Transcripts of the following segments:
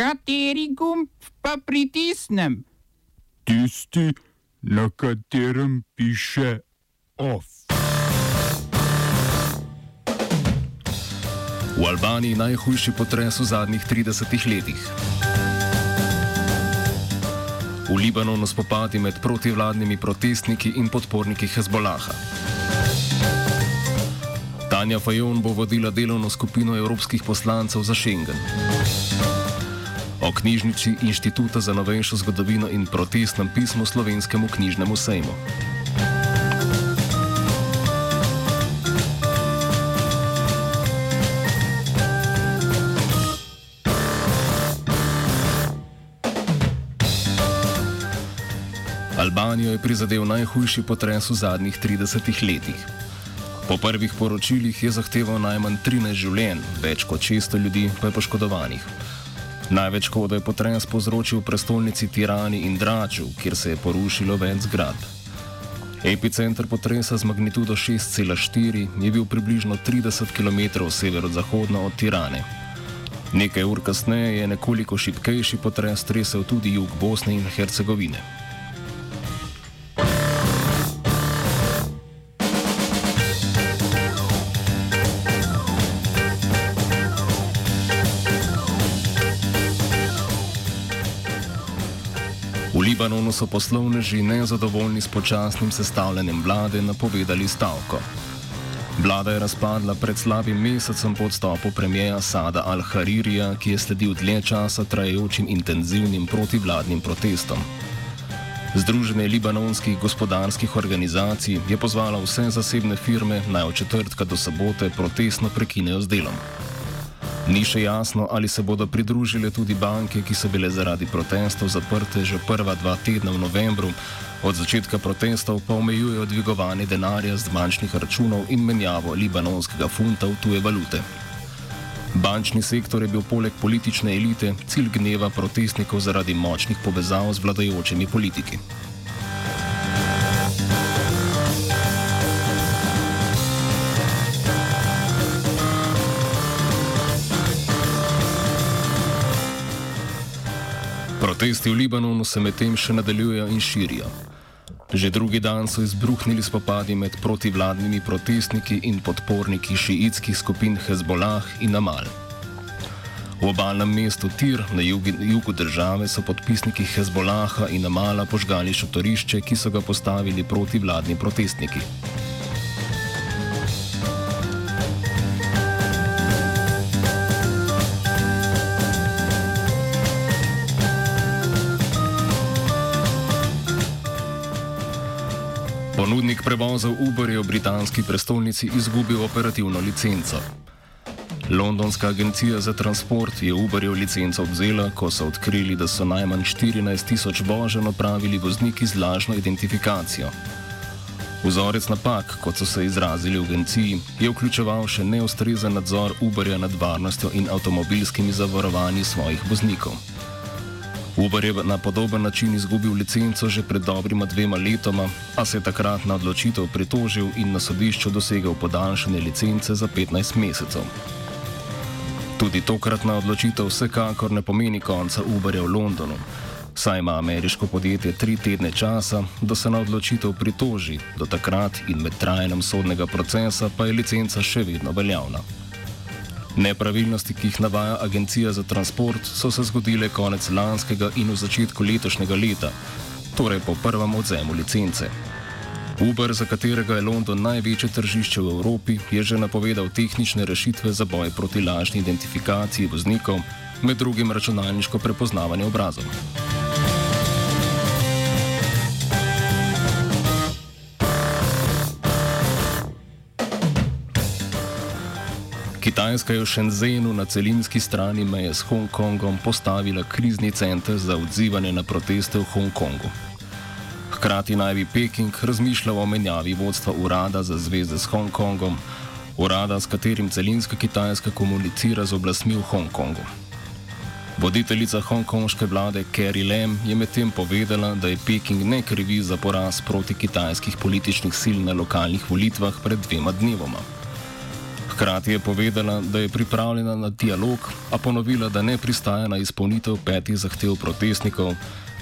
Kateri gumb pa pritisnem? Tisti, na katerem piše OF. V Albaniji najhujši potres v zadnjih 30 letih. V Libanonu spopadi med protivladnimi protestniki in podporniki Hezbolaha. Tanja Fajon bo vodila delovno skupino evropskih poslancev za Schengen. O knjižnici Inštituta za novejšo zgodovino in protestnem pismu slovenskemu knjižnemu sejmu. Albanijo je prizadel najhujši potres v zadnjih 30 letih. Po prvih poročilih je zahteval najmanj 13 življenj, več kot 600 ljudi pa je poškodovanih. Največ škode je potres povzročil v prestolnici Tirani in Draču, kjer se je porušilo več zgradb. Epicenter potresa z magnitudo 6,4 je bil približno 30 km severozahodno od Tirane. Nekaj ur kasneje je nekoliko šipkejši potres tresel tudi jug Bosne in Hercegovine. Libanonu so poslovneži nezadovoljni s počasnim sestavljanjem vlade napovedali stavko. Vlada je razpadla pred slabim mesecem po odstopu premijeja Sada al-Haririja, ki je sledil dlje časa trajajočim intenzivnim protivladnim protestom. Združenje libanonskih gospodarskih organizacij je pozvalo vse zasebne firme naj od četrtka do sobote protestno prekinejo z delom. Ni še jasno, ali se bodo pridružile tudi banke, ki so bile zaradi protestov zaprte že prva dva tedna v novembru, od začetka protestov pa omejujejo dvigovanje denarja z bančnih računov in menjavo libanonskega funta v tuje valute. Bančni sektor je bil poleg politične elite cilj gneva protestnikov zaradi močnih povezav z vladajočimi politiki. Protesti v Libanonu se medtem še nadaljujejo in širijo. Že drugi dan so izbruhnili spopadi med protivladnimi protestniki in podporniki šiitskih skupin Hezbollah in Amal. V obalnem mestu Tir na jugu, jugu države so podpisniki Hezbollaha in Amala požgali šotorišče, ki so ga postavili protivladni protestniki. Ponudnik prevozov Uber je v britanski prestolnici izgubil operativno licenco. Londonska agencija za transport je Uberjev licenco vzela, ko so odkrili, da so najmanj 14 tisoč voženj opravili vozniki z lažno identifikacijo. Vzorec napak, kot so se izrazili v agenciji, je vključeval še neustrezen nadzor Uberja nad varnostjo in avtomobilskimi zavarovanji svojih voznikov. Uber je na podoben način izgubil licenco že pred dobrima dvema letoma, a se je takrat na odločitev pritožil in na sodišču dosegel podaljšanje licence za 15 mesecev. Tudi tokratna odločitev vsekakor ne pomeni konca Uberja v Londonu, saj ima ameriško podjetje tri tedne časa, da se na odločitev pritoži, do takrat in med trajanjem sodnega procesa pa je licenca še vedno veljavna. Nepravilnosti, ki jih navaja Agencija za transport, so se zgodile konec lanskega in v začetku letošnjega leta, torej po prvem odzemu licence. Uber, za katerega je London največje tržišče v Evropi, je že napovedal tehnične rešitve za boj proti lažni identifikaciji voznikov, med drugim računalniško prepoznavanje obrazov. Kitajska je v Shenzhenu na celinski strani meje s Hongkongom postavila krizni center za odzivanje na proteste v Hongkongu. Hkrati naj bi Peking razmišljal o menjavi vodstva urada za zveze s Hongkongom, urada, s katerim celinska Kitajska komunicira z oblastmi v Hongkongu. Voditeljica hongkonške vlade Carrie Lam je medtem povedala, da je Peking ne krivi za poraz proti kitajskih političnih sil na lokalnih volitvah pred dvema dnevoma. Hkrati je povedala, da je pripravljena na dialog, a ponovila, da ne pristaja na izpolnitev petih zahtev protestnikov,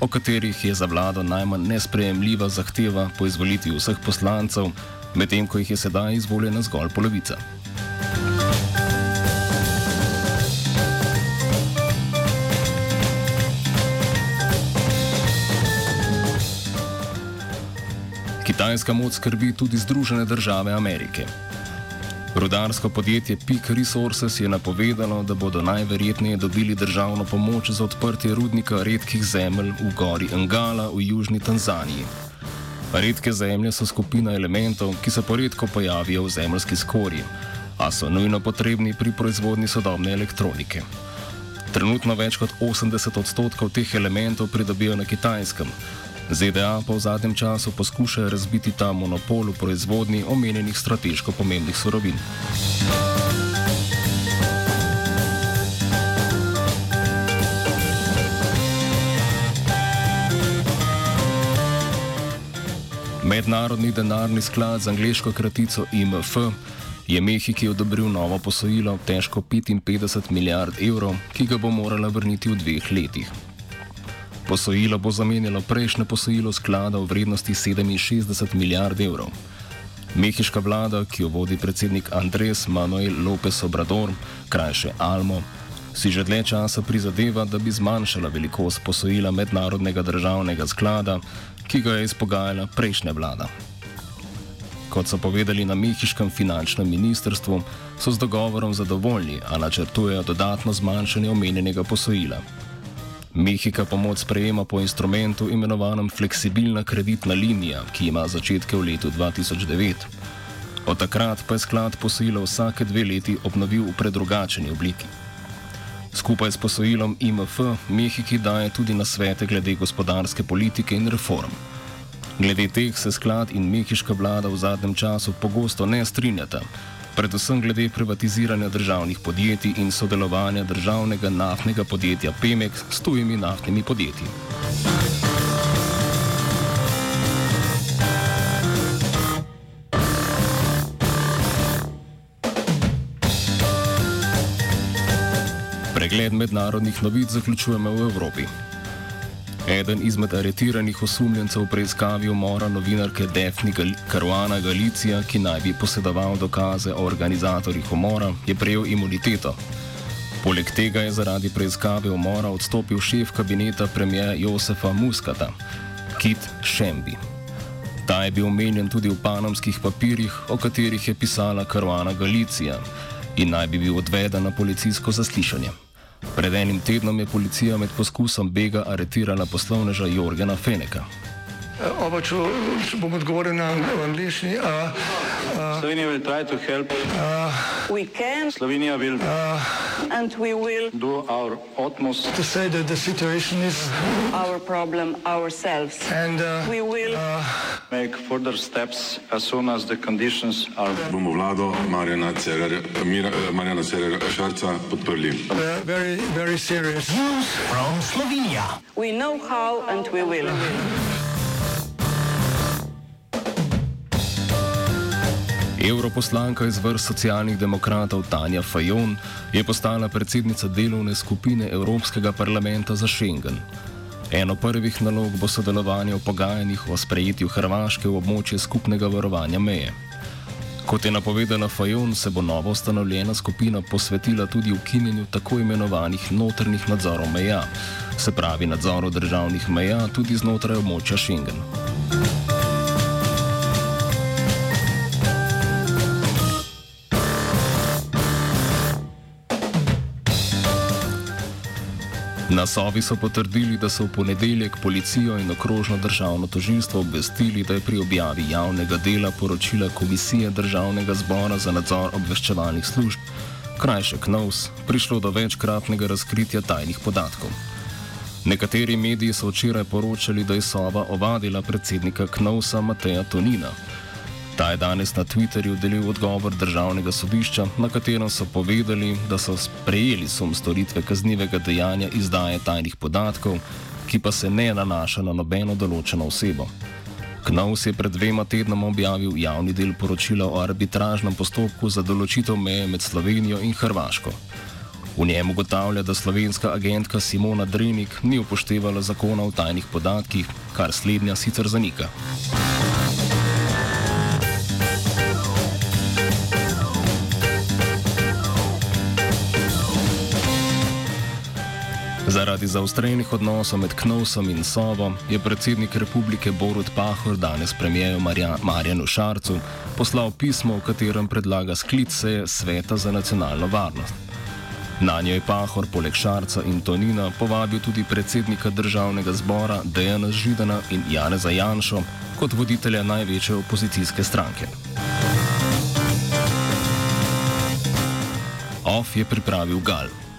o katerih je za vlado najmanj nesprejemljiva zahteva po izvolitvi vseh poslancev, medtem ko jih je sedaj izvoljena zgolj polovica. Kitajska moč skrbi tudi Združene države Amerike. Rudarsko podjetje Peak Resources je napovedalo, da bodo najverjetneje dobili državno pomoč za odprtje rudnika redkih zemelj v gori Ngala v južni Tanzaniji. Redke zemlje so skupina elementov, ki se poredko pojavijo v zemljski skorji, a so nujno potrebni pri proizvodni sodobne elektronike. Trenutno več kot 80 odstotkov teh elementov pridobijo na kitajskem, ZDA pa v zadnjem času poskušajo razbiti ta monopol v proizvodnji omenjenih strateško pomembnih surovin. Mednarodni denarni sklad z angliško kratico IMF je Mehiki odobril novo posojilo težko 55 milijard evrov, ki ga bo morala vrniti v dveh letih. Posojilo bo zamenjalo prejšnje posojilo sklada v vrednosti 67 milijard evrov. Mehiška vlada, ki jo vodi predsednik Andres Manuel López Obrador, krajše Almo, si že dlje časa prizadeva, da bi zmanjšala velikost posojila mednarodnega državnega sklada, ki ga je izpogajala prejšnja vlada. Kot so povedali na Mehiškem finančnem ministrstvu, so z dogovorom zadovoljni, a načrtujejo dodatno zmanjšanje omenjenega posojila. Mehika pomoč sprejema po instrumentu imenovanem fleksibilna kreditna linija, ki ima začetke v letu 2009. Od takrat pa je sklad posojilo vsake dve leti obnovil v predrugačeni obliki. Skupaj s posojilom IMF Mehiki daje tudi na svete glede gospodarske politike in reform. Glede teh se sklad in mehiška vlada v zadnjem času pogosto ne strinjata, predvsem glede privatiziranja državnih podjetij in sodelovanja državnega naftnega podjetja Pemex s tujimi naftnimi podjetji. Pregled mednarodnih novic zaključujemo v Evropi. Eden izmed aretiranih osumljencev v preiskavi umora novinarke Defni Caruana Galicija, ki naj bi posedoval dokaze o organizatorjih umora, je prejel imuniteto. Poleg tega je zaradi preiskave umora odstopil šef kabineta premijeja Josefa Muskata, Kit Šembi. Ta je bil omenjen tudi v panamskih papirjih, o katerih je pisala Caruana Galicija in naj bi bil odveden na policijsko zaslišanje. Pred enim tednom je policija med poskusom bega aretirala poslovneža Jorgena Feneka. Oba, če, če bom odgovoril na angliški. Slovenija bo poskušala pomagati. Slovenija bo naredila svoj utmost, da bo rekla, da je situacija naš problem, sami. In da bomo naredili nadaljnje korake, as soon as the conditions are. Bomo vlado Marjana Cererja, Marjana Cererja Šarca podprli. Zelo, zelo resno. Slovenija. We know how and we will. Evroposlanka iz vrst socialnih demokratov Tanja Fajon je postala predsednica delovne skupine Evropskega parlamenta za Schengen. Eno prvih nalog bo sodelovanje v pogajanjih o sprejetju Hrvaške v območje skupnega varovanja meje. Kot je napovedala Fajon, se bo novo ustanovljena skupina posvetila tudi ukinjenju tako imenovanih notrnih nadzorov meja, se pravi nadzoru državnih meja tudi znotraj območja Schengen. Na Sovi so potrdili, da so v ponedeljek policijo in okrožno državno tožilstvo obvestili, da je pri objavi javnega dela poročila Komisije državnega zbora za nadzor obveščevalnih služb, krajše KNOVS, prišlo do večkratnega razkritja tajnih podatkov. Nekateri mediji so včeraj poročali, da je Sova ovadila predsednika KNOVS-a Mateja Tonina. Ta je danes na Twitterju delil odgovor državnega sodišča, na katerem so povedali, da so sprejeli sum storitve kaznivega dejanja izdaje tajnih podatkov, ki pa se ne nanaša na nobeno določeno osebo. Knovs je pred dvema tednoma objavil javni del poročila o arbitražnem postopku za določitev meje med Slovenijo in Hrvaško. V njem ugotavlja, da slovenska agentka Simona Drenik ni upoštevala zakona o tajnih podatkih, kar slednja sicer zanika. Zaradi zaostrenih odnosov med Knovsom in Sovo je predsednik republike Borut Pahor danes premijeju Marjanu Šarcu poslal pismo, v katerem predlaga sklic seje Sveta za nacionalno varnost. Na njo je Pahor poleg Šarca in Tonina povabil tudi predsednika državnega zbora Dejana Židana in Janeza Janšo kot voditelja največje opozicijske stranke. OF je pripravil Gal.